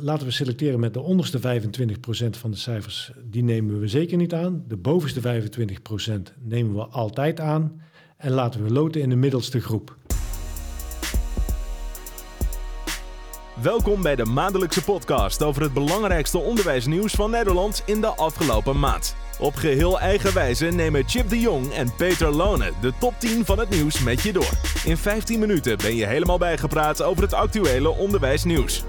Laten we selecteren met de onderste 25% van de cijfers, die nemen we zeker niet aan. De bovenste 25% nemen we altijd aan. En laten we loten in de middelste groep. Welkom bij de maandelijkse podcast over het belangrijkste onderwijsnieuws van Nederland in de afgelopen maand. Op geheel eigen wijze nemen Chip de Jong en Peter Lone de top 10 van het nieuws met je door. In 15 minuten ben je helemaal bijgepraat over het actuele onderwijsnieuws.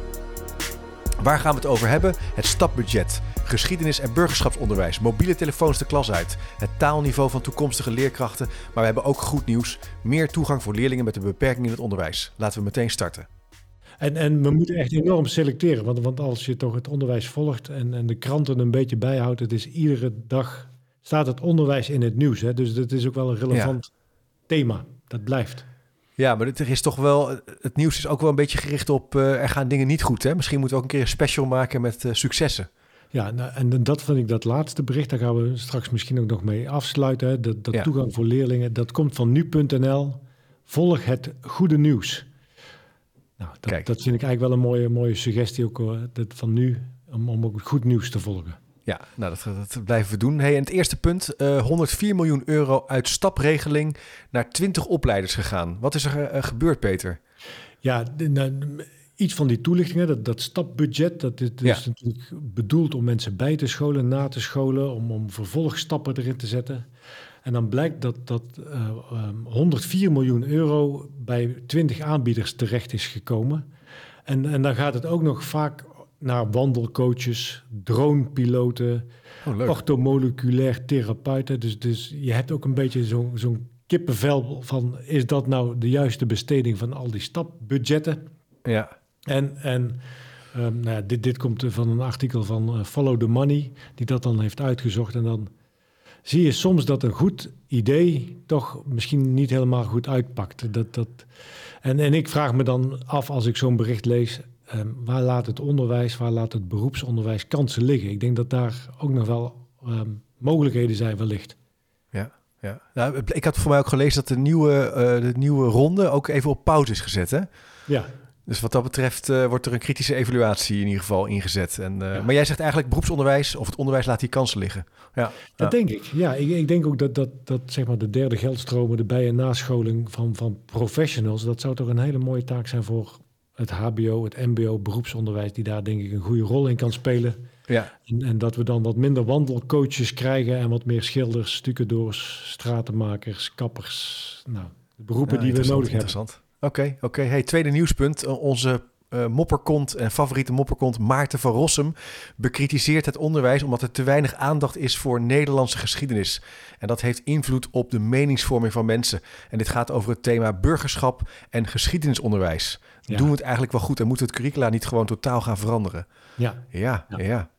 Waar gaan we het over hebben? Het stapbudget, geschiedenis- en burgerschapsonderwijs, mobiele telefoons de klas uit, het taalniveau van toekomstige leerkrachten. Maar we hebben ook goed nieuws: meer toegang voor leerlingen met een beperking in het onderwijs. Laten we meteen starten. En, en we moeten echt enorm selecteren, want, want als je toch het onderwijs volgt en, en de kranten een beetje bijhoudt, het is iedere dag staat het onderwijs in het nieuws. Hè? Dus dat is ook wel een relevant thema. Dat blijft. Ja, maar er is toch wel. Het nieuws is ook wel een beetje gericht op. Uh, er gaan dingen niet goed. Hè? Misschien moeten we ook een keer een special maken met uh, successen. Ja, nou, en dat vind ik dat laatste bericht. Daar gaan we straks misschien ook nog mee afsluiten. Hè? Dat, dat Ja. toegang voor leerlingen. Dat komt van nu.nl. Volg het goede nieuws. Nou, dat, Kijk. dat vind ik eigenlijk wel een mooie, mooie suggestie ook dat van nu. Om, om ook het goed nieuws te volgen. Ja, nou dat, dat blijven we doen. Hey, en het eerste punt: eh 104 miljoen euro uit stapregeling naar 20 opleiders gegaan. Wat is er eh, gebeurd, Peter? Ja, nou, iets van die toelichtingen, dat, dat stapbudget, dat is, dat Ja. is natuurlijk bedoeld om mensen bij te scholen, na te scholen, om, om vervolgstappen erin te zetten. En dan blijkt dat, dat eh, ehm, 104 miljoen euro bij 20 aanbieders terecht is gekomen. En, en dan gaat het ook nog vaak naar wandelcoaches, dronepiloten, Oh, orthomoleculair therapeuten. Dus, dus je hebt ook een beetje zo'n zo'n kippenvel van... is dat nou de juiste besteding van al die stapbudgetten? Ja, En, en ehm, nou ja, dit, dit komt van een artikel van eh, Follow the Money... die dat dan heeft uitgezocht. En dan zie je soms dat een goed idee... toch misschien niet helemaal goed uitpakt. Dat, dat, en, en ik vraag me dan af als ik zo'n bericht lees... ehm, waar laat het onderwijs, waar laat het beroepsonderwijs kansen liggen? Ik denk dat daar ook nog wel ehm, mogelijkheden zijn wellicht. ja. ja. Nou, ik had voor mij ook gelezen dat de nieuwe, eh, de nieuwe ronde ook even op pauze is gezet. Hè? Ja, Dus wat dat betreft eh, wordt er een kritische evaluatie in ieder geval ingezet. En, eh, Ja. Maar jij zegt eigenlijk beroepsonderwijs of het onderwijs laat die kansen liggen. Ja, Dat denk ik. Ja, ik, ik denk ook dat, dat, dat zeg maar de derde geldstromen, de bij- en nascholing van, van professionals, dat zou toch een hele mooie taak zijn voor het HBO, het MBO, beroepsonderwijs, die daar denk ik een goede rol in kan spelen. ja. En, en dat we dan wat minder wandelcoaches krijgen en wat meer schilders, stucadoors, stratenmakers, kappers. Nou, de beroepen Ja, die we nodig hebben. Interessant. Oké, oké. Hey, tweede nieuwspunt. Onze eh, mopperkont en favoriete mopperkont Maarten van Rossum bekritiseert het onderwijs omdat er te weinig aandacht is voor Nederlandse geschiedenis. En dat heeft invloed op de meningsvorming van mensen. En dit gaat over het thema burgerschap en geschiedenisonderwijs. Ja. Doen we het eigenlijk wel goed en moeten we het curricula niet gewoon totaal gaan veranderen? Ja. Ja, ja. Ja.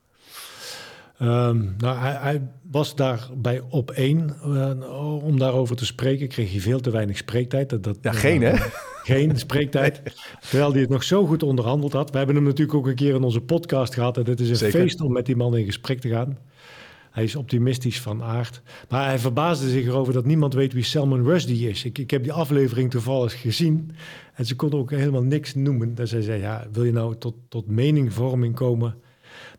Ehm, nou, hij, hij was daarbij op één eh, om daarover te spreken. Kreeg hij veel te weinig spreektijd. Dat, dat, Ja, geen, hè? Geen spreektijd. Terwijl hij het nog zo goed onderhandeld had. We hebben hem natuurlijk ook een keer in onze podcast gehad. En het is een Zeker. feest om met die man in gesprek te gaan. Hij is optimistisch van aard. Maar hij verbaasde zich erover dat niemand weet wie Salman Rushdie is. Ik, ik heb die aflevering toevallig gezien. En ze kon ook helemaal niks noemen. Dus hij zei, ja, wil je nou tot, tot meningvorming komen...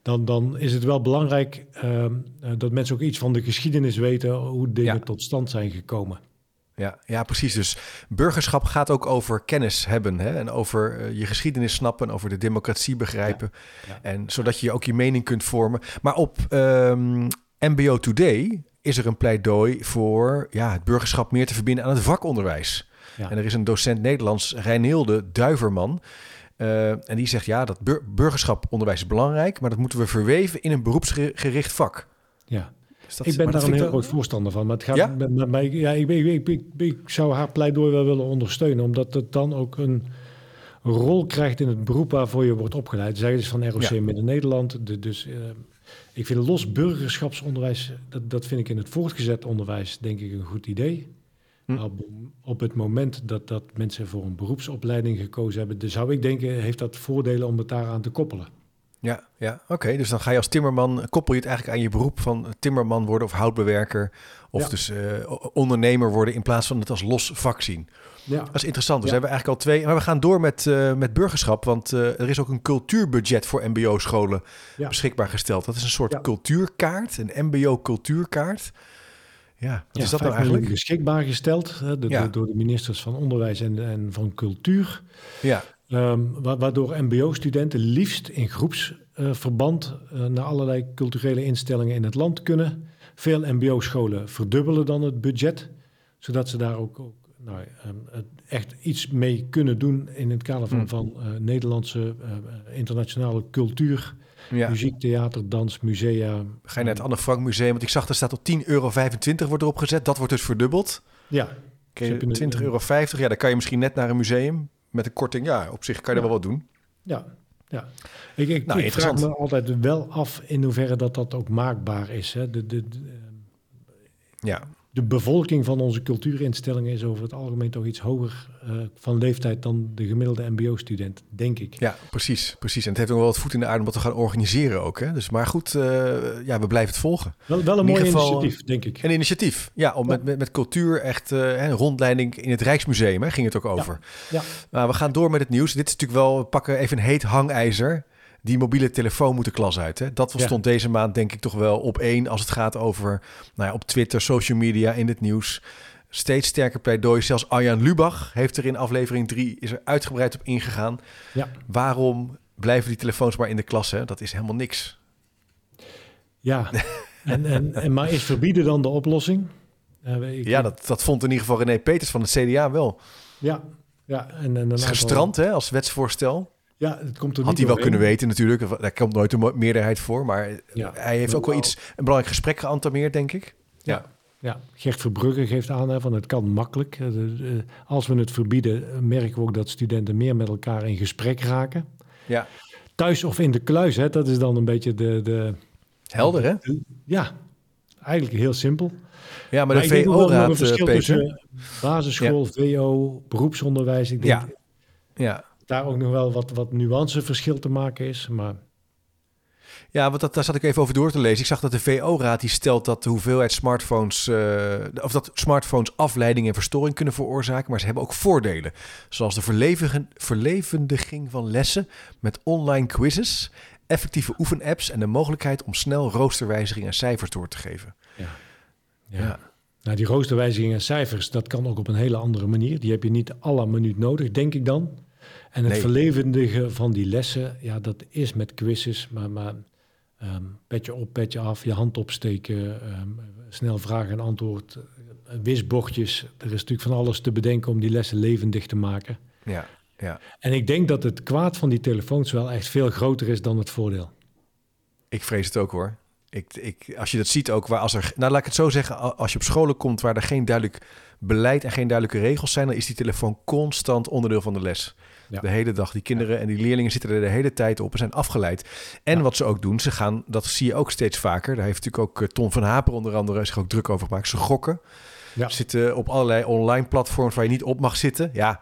Dan, dan is het wel belangrijk ehm, eh, dat mensen ook iets van de geschiedenis weten... hoe dingen Ja. tot stand zijn gekomen. Ja, ja, precies. Dus burgerschap gaat ook over kennis hebben hè? en over eh, je geschiedenis snappen, over de democratie begrijpen. Ja. En zodat je ook je mening kunt vormen. Maar op ehm, MBO Today is er een pleidooi voor ja, het burgerschap meer te verbinden aan het vakonderwijs. Ja. En er is een docent Nederlands, Reinhilde Duiverman. Eh, en die zegt ja, dat bur- burgerschaponderwijs is belangrijk, maar dat moeten we verweven in een beroepsgericht vak. Ja. Dus dat- ik ben daar een heel groot voorstander van. Maar het gaat Ja? met, mij. Ja, ik, ik, ik, ik, ik zou haar pleidooi wel willen ondersteunen, omdat het dan ook een rol krijgt in het beroep waarvoor je wordt opgeleid. Zij is van ROC Ja. Midden-Nederland. de- dus eh, ik vind los burgerschapsonderwijs, dat, dat vind ik in het voortgezet onderwijs denk ik een goed idee. Hm. Op, op het moment dat, dat mensen voor een beroepsopleiding gekozen hebben, dan zou ik denken, heeft dat voordelen om het daaraan te koppelen. Ja, ja. oké. Dus dan ga je als timmerman, koppel je het eigenlijk aan je beroep van timmerman worden of houtbewerker. Of Ja. dus eh, ondernemer worden in plaats van het als los vak zien. Ja, Dat is interessant. Dus Ja. hebben we eigenlijk al twee. Maar we gaan door met, eh, met burgerschap. Want eh, er is ook een cultuurbudget voor MBO-scholen Ja. beschikbaar gesteld. Dat is een soort cultuurkaart, een MBO-cultuurkaart. Ja, wat ja, is dat 5 nou eigenlijk? beschikbaar gesteld hè, de- Ja. door, door de ministers van Onderwijs en, en van Cultuur. Ja, Ehm, wa- waardoor MBO-studenten liefst in groepsverband eh, naar allerlei culturele instellingen in het land kunnen. Veel MBO-scholen verdubbelen dan het budget, zodat ze daar ook, ook nou, ehm, echt iets mee kunnen doen in het kader van, Hmm. van eh, Nederlandse eh, internationale cultuur, ja. muziek, theater, dans, musea. Ga je naar het Anne Frank Museum, want ik zag er staat op 10,25 euro wordt erop gezet. Dat wordt dus verdubbeld. Ja, Dus heb je een- 20,50 euro. Ja, dan kan je misschien net naar een museum met een korting. Ja, op zich kan je er wel wat doen. ja, ja. Ik, ik, Nou, ik vraag me altijd wel af in hoeverre dat dat ook maakbaar is. Hè. De, de, de, Ja, de bevolking van onze cultuurinstellingen is over het algemeen toch iets hoger eh, van leeftijd dan de gemiddelde MBO-student, denk ik. ja precies, precies. En het heeft ook wel wat voet in de aarde om dat te gaan organiseren ook. Hè? Dus, maar goed, eh, ja, we blijven het volgen. Wel, wel een mooi initiatief, denk ik. Een initiatief, ja, om met, met, met cultuur echt een rondleiding in het Rijksmuseum hè, ging het ook over. ja. Maar we gaan door met het nieuws. Dit is natuurlijk wel, we pakken even een heet hangijzer. Die mobiele telefoon moet de klas uit. Hè? Dat Ja. stond deze maand denk ik toch wel op één als het gaat over nou ja, op Twitter, social media, in het nieuws. Steeds sterker pleidooi. Zelfs Arjan Lubach heeft er in aflevering 3 is er uitgebreid op ingegaan. Ja. Waarom blijven die telefoons maar in de klas? Hè? Dat is helemaal niks. Ja, en, en, en, maar is verbieden dan de oplossing? Ik- Ja, dat, dat vond in ieder geval René Peters van het CDA wel. Ja, ja. En, en is aantal- gestrand hè, als wetsvoorstel. Ja, het komt er Had hij wel kunnen weten natuurlijk. Daar komt nooit een meerderheid voor. Maar Ja. hij heeft ook wel iets, een belangrijk gesprek geantameerd, denk ik. Ja. Ja, Gert Verbrugge geeft aan hè, van het kan makkelijk. Eh, als we het verbieden, eh, merken we ook dat studenten meer met elkaar in gesprek raken. Ja. Thuis of in de kluis, hè, dat is dan een beetje de, de... Helder, hè? Ja, eigenlijk heel simpel. Ja, maar de VO-raad, Peter. tussen basisschool, VO, beroepsonderwijs. Ik denk Ja. Ja. Daar ook nog wel wat, wat nuanceverschil te maken is. Maar Ja, want dat, daar zat ik even over door te lezen. Ik zag dat de VO-raad die stelt dat de hoeveelheid smartphones, eh, of dat smartphones afleiding en verstoring kunnen veroorzaken, maar ze hebben ook voordelen, zoals de verlevendiging van lessen met online quizzes, effectieve oefenapps en de mogelijkheid om snel roosterwijzigingen en cijfers door te geven. ja. Ja. Nou, die roosterwijzigingen en cijfers, dat kan ook op een hele andere manier. Die heb je niet à la minuut nodig, denk ik dan. En het Nee. verlevendigen van die lessen, ja, dat is met quizzes, maar, maar ehm, petje op, petje af, je hand opsteken, ehm, snel vraag en antwoord, eh, wisbordjes. Er is natuurlijk van alles te bedenken om die lessen levendig te maken. Ja. Ja. En ik denk dat het kwaad van die telefoons wel echt veel groter is dan het voordeel. Ik vrees het ook hoor. Ik, ik, als je dat ziet ook, waar als er, nou laat ik het zo zeggen, als je op scholen komt waar er geen duidelijk beleid en geen duidelijke regels zijn, dan is die telefoon constant onderdeel van de les. Ja. De hele dag. Die kinderen en die leerlingen zitten er de hele tijd op en zijn afgeleid. En Ja. wat ze ook doen, ze gaan, dat zie je ook steeds vaker. Daar heeft natuurlijk ook eh, Ton van Haper onder andere zich ook druk over gemaakt. Ze gokken. Ja. Zitten op allerlei online platforms waar je niet op mag zitten. Ja,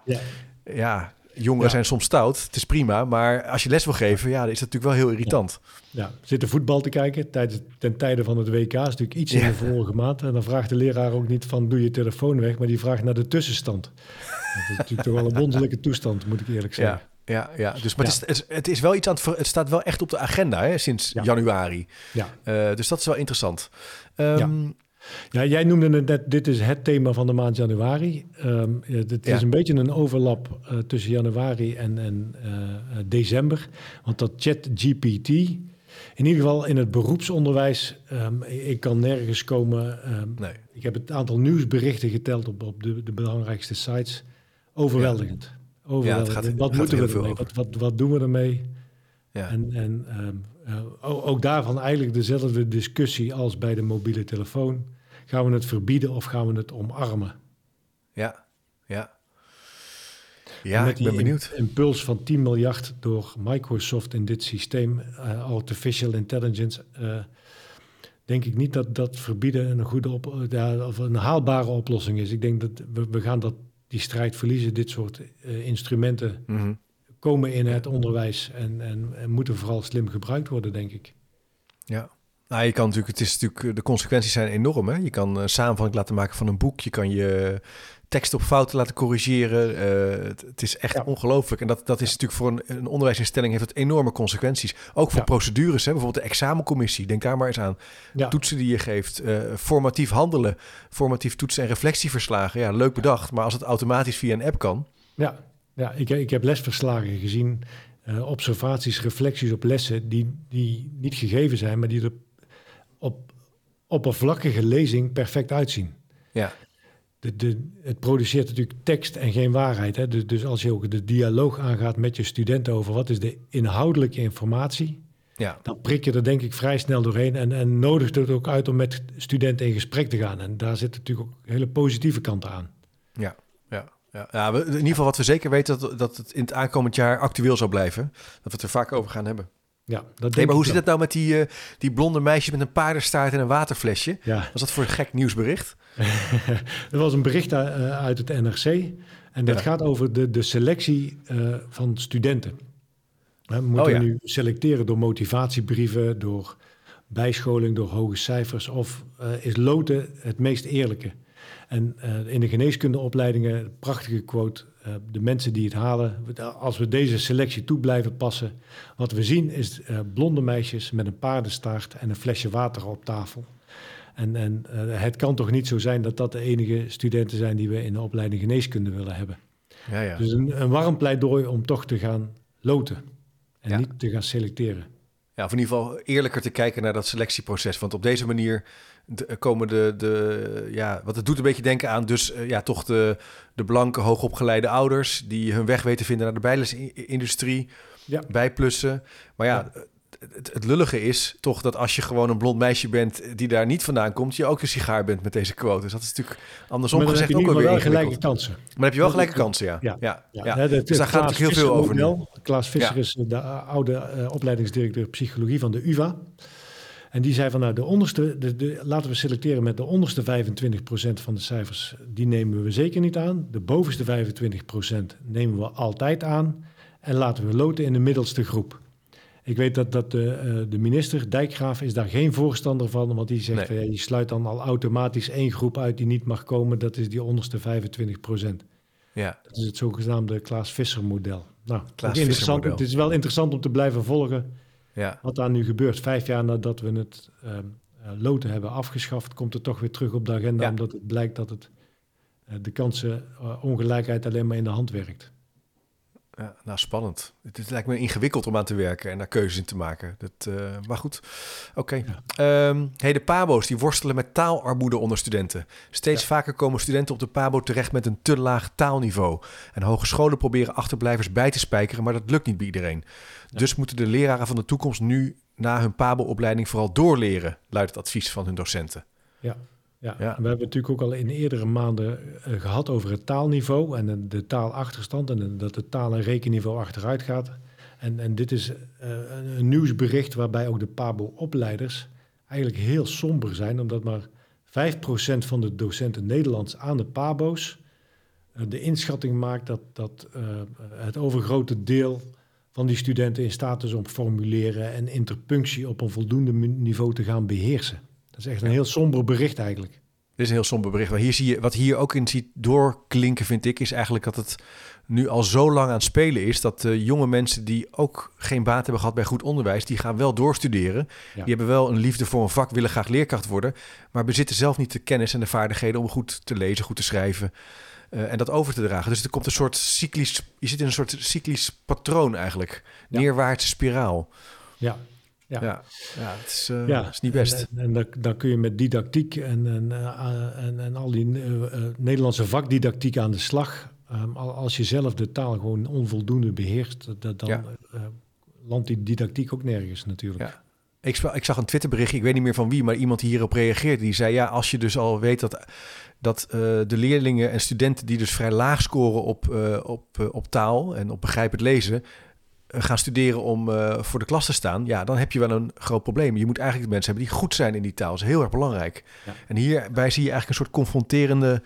Ja. Jongeren Ja. zijn soms stout. Het is prima. Maar als je les wil geven, ja, dan is dat natuurlijk wel heel irritant. Ja, zitten voetbal te kijken tijdens, ten tijde van het WK. is natuurlijk iets in de vorige maand. En dan vraagt de leraar ook niet van doe je telefoon weg, maar die vraagt naar de tussenstand. Dat is natuurlijk toch wel een wonderlijke toestand, moet ik eerlijk zeggen. Ja, ja, ja. Dus, maar Ja. Het, is, het, is, wel iets aan het, ver- het staat wel echt op de agenda hè, sinds Ja. januari. Ja. Eh, dus dat is wel interessant. Ehm, Ja, jij noemde het net, dit is het thema van de maand januari. Ehm, ja, het Ja. is een beetje een overlap eh, tussen januari en, en eh, december. Want dat ChatGPT, in ieder geval in het beroepsonderwijs, ehm, ik kan nergens komen. ehm, Nee. Ik heb het aantal nieuwsberichten geteld op, op de, de belangrijkste sites. Overweldigend. Overweldigend. gaat- wat moeten we ermee? Wat, wat, wat doen we ermee? Ja. En, en ehm, eh, ook daarvan eigenlijk dezelfde discussie als bij de mobiele telefoon. Gaan we het verbieden of gaan we het omarmen? ja, ja. Ja, Met ik ben benieuwd. im- impuls van 10 miljard door Microsoft in dit systeem, eh, artificial intelligence, eh, denk ik niet dat dat verbieden een goede op, ja, of een haalbare oplossing is. Ik denk dat we, we gaan dat, die strijd verliezen. Dit soort eh, instrumenten Mhm. komen in het onderwijs en, en, en moeten vooral slim gebruikt worden, denk ik. Ja. Nou, je kan natuurlijk, het is natuurlijk, de consequenties zijn enorm. Hè? Je kan een samenvatting laten maken van een boek. Je kan je tekst op fouten laten corrigeren. Uh, het, het, is echt ongelooflijk. En dat, dat is natuurlijk voor een, een, onderwijsinstelling heeft het enorme consequenties. Ook voor procedures. Hè? Bijvoorbeeld de examencommissie. Denk daar maar eens aan. Toetsen die je geeft. Uh, formatief handelen. Formatief toetsen en reflectieverslagen. Ja, leuk bedacht. Maar als het automatisch via een app kan. Ja, ja ik, ik heb lesverslagen gezien. Uh, observaties, reflecties op lessen die, die niet gegeven zijn, maar die er op oppervlakkige lezing perfect uitzien. Ja de, de, het produceert natuurlijk tekst en geen waarheid. Hè? Dus, dus als je ook de dialoog aangaat met je studenten over wat is de inhoudelijke informatie, ja. dan prik je er denk ik vrij snel doorheen en, en nodigt het ook uit om met studenten in gesprek te gaan. En daar zitten natuurlijk ook hele positieve kanten aan. Ja, ja. Ja, ja in ieder geval wat we zeker weten, dat, dat het in het aankomend jaar actueel zal blijven. Dat we het er vaak over gaan hebben. Ja, dat nee, maar hoe zit het nou met die, uh, die blonde meisje met een paardenstaart en een waterflesje? Ja. Was dat voor een gek nieuwsbericht? er was een bericht uh, uit het NRC en dat gaat over de, de selectie uh, van studenten. We moeten oh, ja. nu selecteren door motivatiebrieven, door bijscholing, door hoge cijfers of is loten het meest eerlijke? En in de geneeskundeopleidingen, prachtige quote, uh, de mensen die het halen, als we deze selectie toe blijven passen, wat we zien is uh, blonde meisjes met een paardenstaart en een flesje water op tafel. En, en het kan toch niet zo zijn dat dat de enige studenten zijn die we in de opleiding geneeskunde willen hebben. Ja, ja. Dus een, een warm pleidooi om toch te gaan loten en ja. niet te gaan selecteren. Ja, of in ieder geval eerlijker te kijken naar dat selectieproces. Want op deze manier komen de, de, ja, wat het doet een beetje denken aan dus uh, ja, toch de, de blanke hoogopgeleide ouders die hun weg weten vinden naar de bijlesindustrie, ja. bijplussen. Maar ja, ja. Het, het, lullige is toch dat als je gewoon een blond meisje bent die daar niet vandaan komt, je ook een sigaar bent met deze quotes. Dat is natuurlijk andersom gezegd ook wel gelijke kansen. Maar dan heb je wel gelijke kansen, ja. Ja, ja. ja. ja. De, dus daar gaat natuurlijk heel veel over. Nu. Klaas Visser is de oude uh, opleidingsdirecteur psychologie van de UvA. En die zei van nou, de onderste, de, de, laten we selecteren met de onderste 25% van de cijfers, die nemen we zeker niet aan. De bovenste 25% nemen we altijd aan. En laten we loten in de middelste groep. Ik weet dat, dat de, uh, de minister, Dijkgraaf, is daar geen voorstander van. Want die zegt, nee. van, ja, je sluit dan al automatisch één groep uit die niet mag komen. Dat is die onderste 25%. Ja. Dat is het zogenaamde Klaas Visser model. Nou, Klaas interessant. Het is wel interessant om te blijven volgen ja. wat daar nu gebeurt. Vijf jaar nadat we het loten hebben afgeschaft, komt het toch weer terug op de agenda. Ja. Omdat het blijkt dat het de kansenongelijkheid alleen maar in de hand werkt. Ja, nou, spannend. Het, is, lijkt me ingewikkeld om aan te werken en daar keuzes in te maken. Dat, uh, maar goed, oké. Okay. Ja. Um, hey, de PABO's die worstelen met taalarmoede onder studenten. Steeds ja. vaker komen studenten op de PABO terecht met een te laag taalniveau. En hogescholen proberen achterblijvers bij te spijkeren, maar dat lukt niet bij iedereen. Dus moeten de leraren van de toekomst nu na hun PABO-opleiding vooral doorleren, luidt het advies van hun docenten. Ja, ja, ja. we hebben natuurlijk ook al in eerdere maanden uh, gehad over het taalniveau en de, taalachterstand en dat het taal- en rekenniveau achteruit gaat. En, en dit is uh, een nieuwsbericht waarbij ook de PABO-opleiders eigenlijk heel somber zijn, omdat maar 5% van de docenten Nederlands aan de PABO's uh, de inschatting maakt dat, dat het overgrote deel van die studenten in staat is om formuleren en interpunctie op een voldoende niveau te gaan beheersen. Dat is echt een heel somber bericht eigenlijk. Dit is een heel somber bericht. Maar hier zie je, wat hier ook in ziet doorklinken, vind ik, is eigenlijk dat het nu al zo lang aan het spelen is dat uh, jonge mensen die ook geen baat hebben gehad bij goed onderwijs, die gaan wel doorstuderen. Ja. Die hebben wel een liefde voor een vak, willen graag leerkracht worden, maar bezitten zelf niet de kennis en de vaardigheden om goed te lezen, goed te schrijven. Uh, en dat over te dragen. Dus er komt een soort cyclisch, je zit in een soort cyclisch patroon eigenlijk. Ja. Neerwaartse spiraal. Ja, ja. Ja. ja, het is, uh, ja. is niet best. En, en, en dan, dan, kun je met didactiek en, en, uh, en, en al die uh, Nederlandse vakdidactiek aan de slag. Um, als je zelf de taal gewoon onvoldoende beheerst, dat, dan ja. landt die didactiek ook nergens natuurlijk. Ik, ik, zag een Twitterbericht, ik weet niet meer van wie, maar iemand die hierop reageerde. Die zei, ja, als je dus al weet dat, dat de leerlingen en studenten die dus vrij laag scoren op, op, op taal en op begrijpend lezen gaan studeren om uh, voor de klas te staan, ja, dan heb je wel een groot probleem. Je moet eigenlijk mensen hebben die goed zijn in die taal. Dat is heel erg belangrijk. Ja. En hierbij zie je eigenlijk een soort confronterende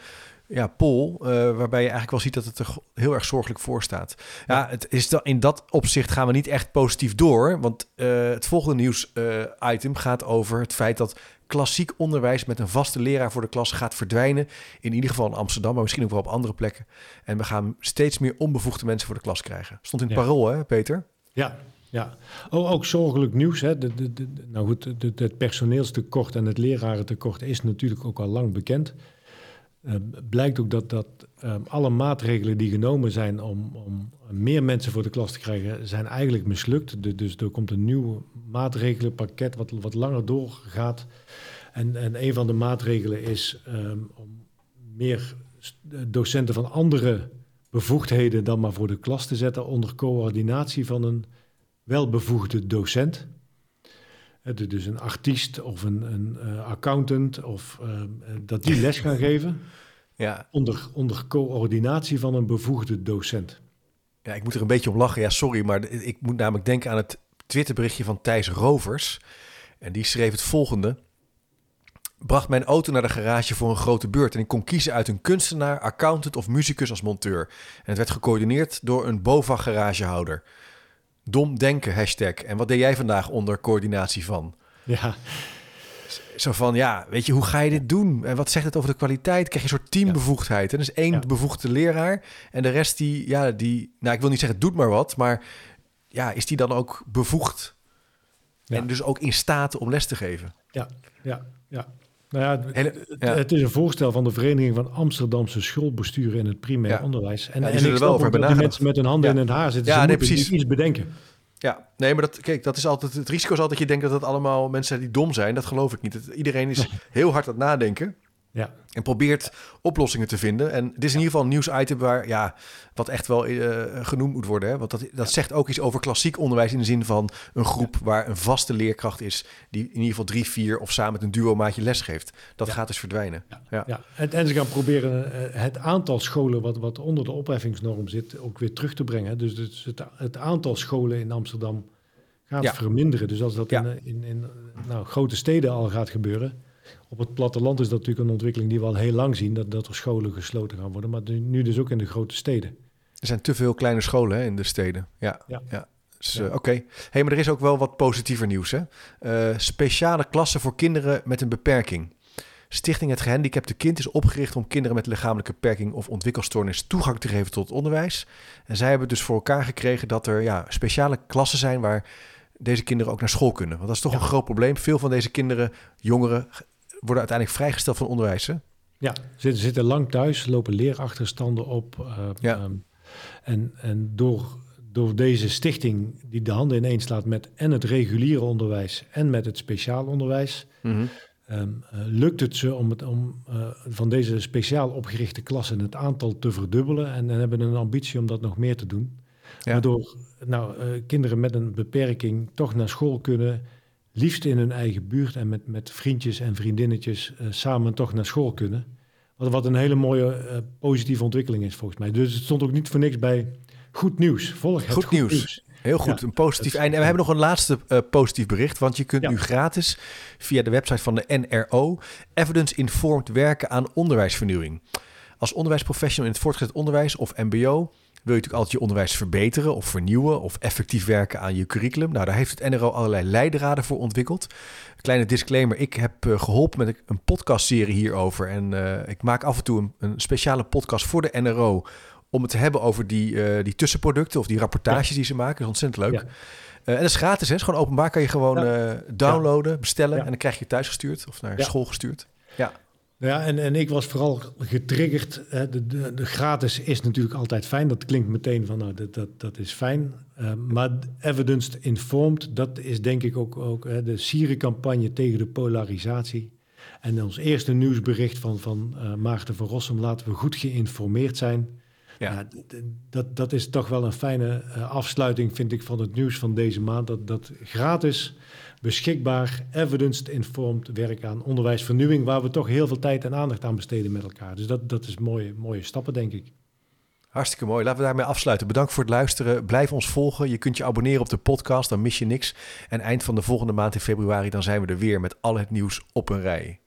ja, poll, uh, waarbij je eigenlijk wel ziet dat het er heel erg zorgelijk voor staat. Ja, het is in dat opzicht gaan we niet echt positief door, want uh, het volgende nieuws-item gaat over het feit dat klassiek onderwijs met een vaste leraar voor de klas gaat verdwijnen. In ieder geval in Amsterdam, maar misschien ook wel op andere plekken. En we gaan steeds meer onbevoegde mensen voor de klas krijgen. Stond in het parool, hè, Peter? Ja, ja. Oh, ook zorgelijk nieuws. Hè. De, de, de, nou goed, het personeelstekort en het lerarentekort is natuurlijk ook al lang bekend. Uh, blijkt ook dat, dat uh, alle maatregelen die genomen zijn om, om meer mensen voor de klas te krijgen, zijn eigenlijk mislukt. Dus er komt een nieuw maatregelenpakket wat, wat langer doorgaat. En, en een van de maatregelen is um, om meer docenten van andere bevoegdheden dan maar voor de klas te zetten onder coördinatie van een welbevoegde docent. Dus een artiest of een, een uh, accountant, of uh, dat die les gaan geven. Ja. Onder, onder coördinatie van een bevoegde docent. Ja, ik moet er een beetje om lachen. Ja, sorry, maar ik moet namelijk denken aan het Twitterberichtje van Thijs Rovers. En die schreef het volgende. Bracht mijn auto naar de garage voor een grote beurt. En ik kon kiezen uit een kunstenaar, accountant of muzikus als monteur. En het werd gecoördineerd door een BOVA-garagehouder. Dom denken, hashtag. En wat deed jij vandaag onder coördinatie van? Ja. Zo van, ja, weet je, hoe ga je dit doen? En wat zegt het over de kwaliteit? Krijg je een soort teambevoegdheid. En dus één ja. bevoegde leraar en de rest die, ja, die, nou, ik wil niet zeggen doet maar wat, maar ja, is die dan ook bevoegd? Ja. En dus ook in staat om les te geven? Ja, ja, ja. Nou ja, Hele, ja, het is een voorstel van de Vereniging van Amsterdamse Schoolbesturen in het primair ja. onderwijs. En, ja, en ik wel over dat die mensen met hun handen in het haar zitten. Ja, Ze nee, precies. iets bedenken. Ja, nee, maar dat, kijk, dat is altijd, het risico is altijd dat je denkt dat het allemaal mensen zijn die dom zijn. Dat geloof ik niet. Iedereen is heel hard aan het nadenken. Ja. En probeert oplossingen te vinden. En dit is in ieder geval een nieuwsitem waar, ja, wat echt wel uh, genoemd moet worden. Hè? Want dat, dat zegt ook iets over klassiek onderwijs in de zin van een groep waar een vaste leerkracht is, die in ieder geval drie, vier of samen met een duo maatje les geeft. Dat ja. gaat dus verdwijnen. Ja. Ja. En, en, ze gaan proberen uh, het aantal scholen wat, wat onder de opheffingsnorm zit ook weer terug te brengen. Dus, dus het, het aantal scholen in Amsterdam gaat verminderen. Dus als dat in, in, in nou, grote steden al gaat gebeuren op het platteland is dat natuurlijk een ontwikkeling die we al heel lang zien, dat, dat er scholen gesloten gaan worden, maar nu dus ook in de grote steden. Er zijn te veel kleine scholen hè, in de steden. Ja, ja. ja. Dus, uh, Oké. Hey, maar er is ook wel wat positiever nieuws. Hè? Uh, speciale klassen voor kinderen met een beperking. Stichting Het Gehandicapte Kind is opgericht om kinderen met lichamelijke beperking of ontwikkelstoornis toegang te geven tot onderwijs. En zij hebben dus voor elkaar gekregen dat er ja, speciale klassen zijn waar deze kinderen ook naar school kunnen. Want dat is toch ja. een groot probleem. Veel van deze kinderen, jongeren, worden uiteindelijk vrijgesteld van onderwijs. Hè? Ja, zitten, zitten lang thuis, lopen leerachterstanden op. Uh, ja. Um, en, en door, door deze stichting die de handen ineens slaat met en het reguliere onderwijs en met het speciaal onderwijs, mm -hmm. um, uh, lukt het ze om, het, om uh, van deze speciaal opgerichte klassen het aantal te verdubbelen en, en hebben een ambitie om dat nog meer te doen. Ja. Waardoor nou, kinderen met een beperking toch naar school kunnen liefst in hun eigen buurt en met, met vriendjes en vriendinnetjes uh, samen toch naar school kunnen. Wat, wat een hele mooie uh, positieve ontwikkeling is volgens mij. Dus het stond ook niet voor niks bij goed nieuws. Volg het goed, goed nieuws. nieuws. Heel goed, ja, een positief einde. En we hebben nog een laatste uh, positief bericht, want je kunt ja. nu gratis via de website van de NRO evidence-informed werken aan onderwijsvernieuwing. Als onderwijsprofessional in het voortgezet onderwijs of MBO wil je natuurlijk altijd je onderwijs verbeteren of vernieuwen of effectief werken aan je curriculum. Nou, daar heeft het NRO allerlei leidraden voor ontwikkeld. Kleine disclaimer, ik heb uh, geholpen met een podcastserie hierover. En uh, ik maak af en toe een, een, speciale podcast voor de NRO om het te hebben over die, uh, die tussenproducten of die rapportages ja. die ze maken. Dat is ontzettend leuk. Ja. en dat is gratis, hè? is gewoon openbaar. Kan je gewoon downloaden, bestellen en dan krijg je thuis gestuurd of naar school gestuurd. Ja. Ja, en, en ik was vooral getriggerd. Hè, de, de, de, gratis is natuurlijk altijd fijn. Dat klinkt meteen van, nou, dat, dat, dat is fijn. Uh, maar evidence informed, dat is denk ik ook, ook hè, de Siri-campagne tegen de polarisatie. En ons eerste nieuwsbericht van, van uh, Maarten van Rossum, laten we goed geïnformeerd zijn. Ja. ja dat, dat is toch wel een fijne uh, afsluiting, vind ik, van het nieuws van deze maand. Dat, dat gratis beschikbaar, evidence-informed werk aan onderwijsvernieuwing, waar we toch heel veel tijd en aandacht aan besteden met elkaar. Dus dat, dat is mooie, mooie stappen, denk ik. Hartstikke mooi. Laten we daarmee afsluiten. Bedankt voor het luisteren. Blijf ons volgen. Je kunt je abonneren op de podcast, dan mis je niks. En eind van de volgende maand in februari, dan zijn we er weer met al het nieuws op een rij.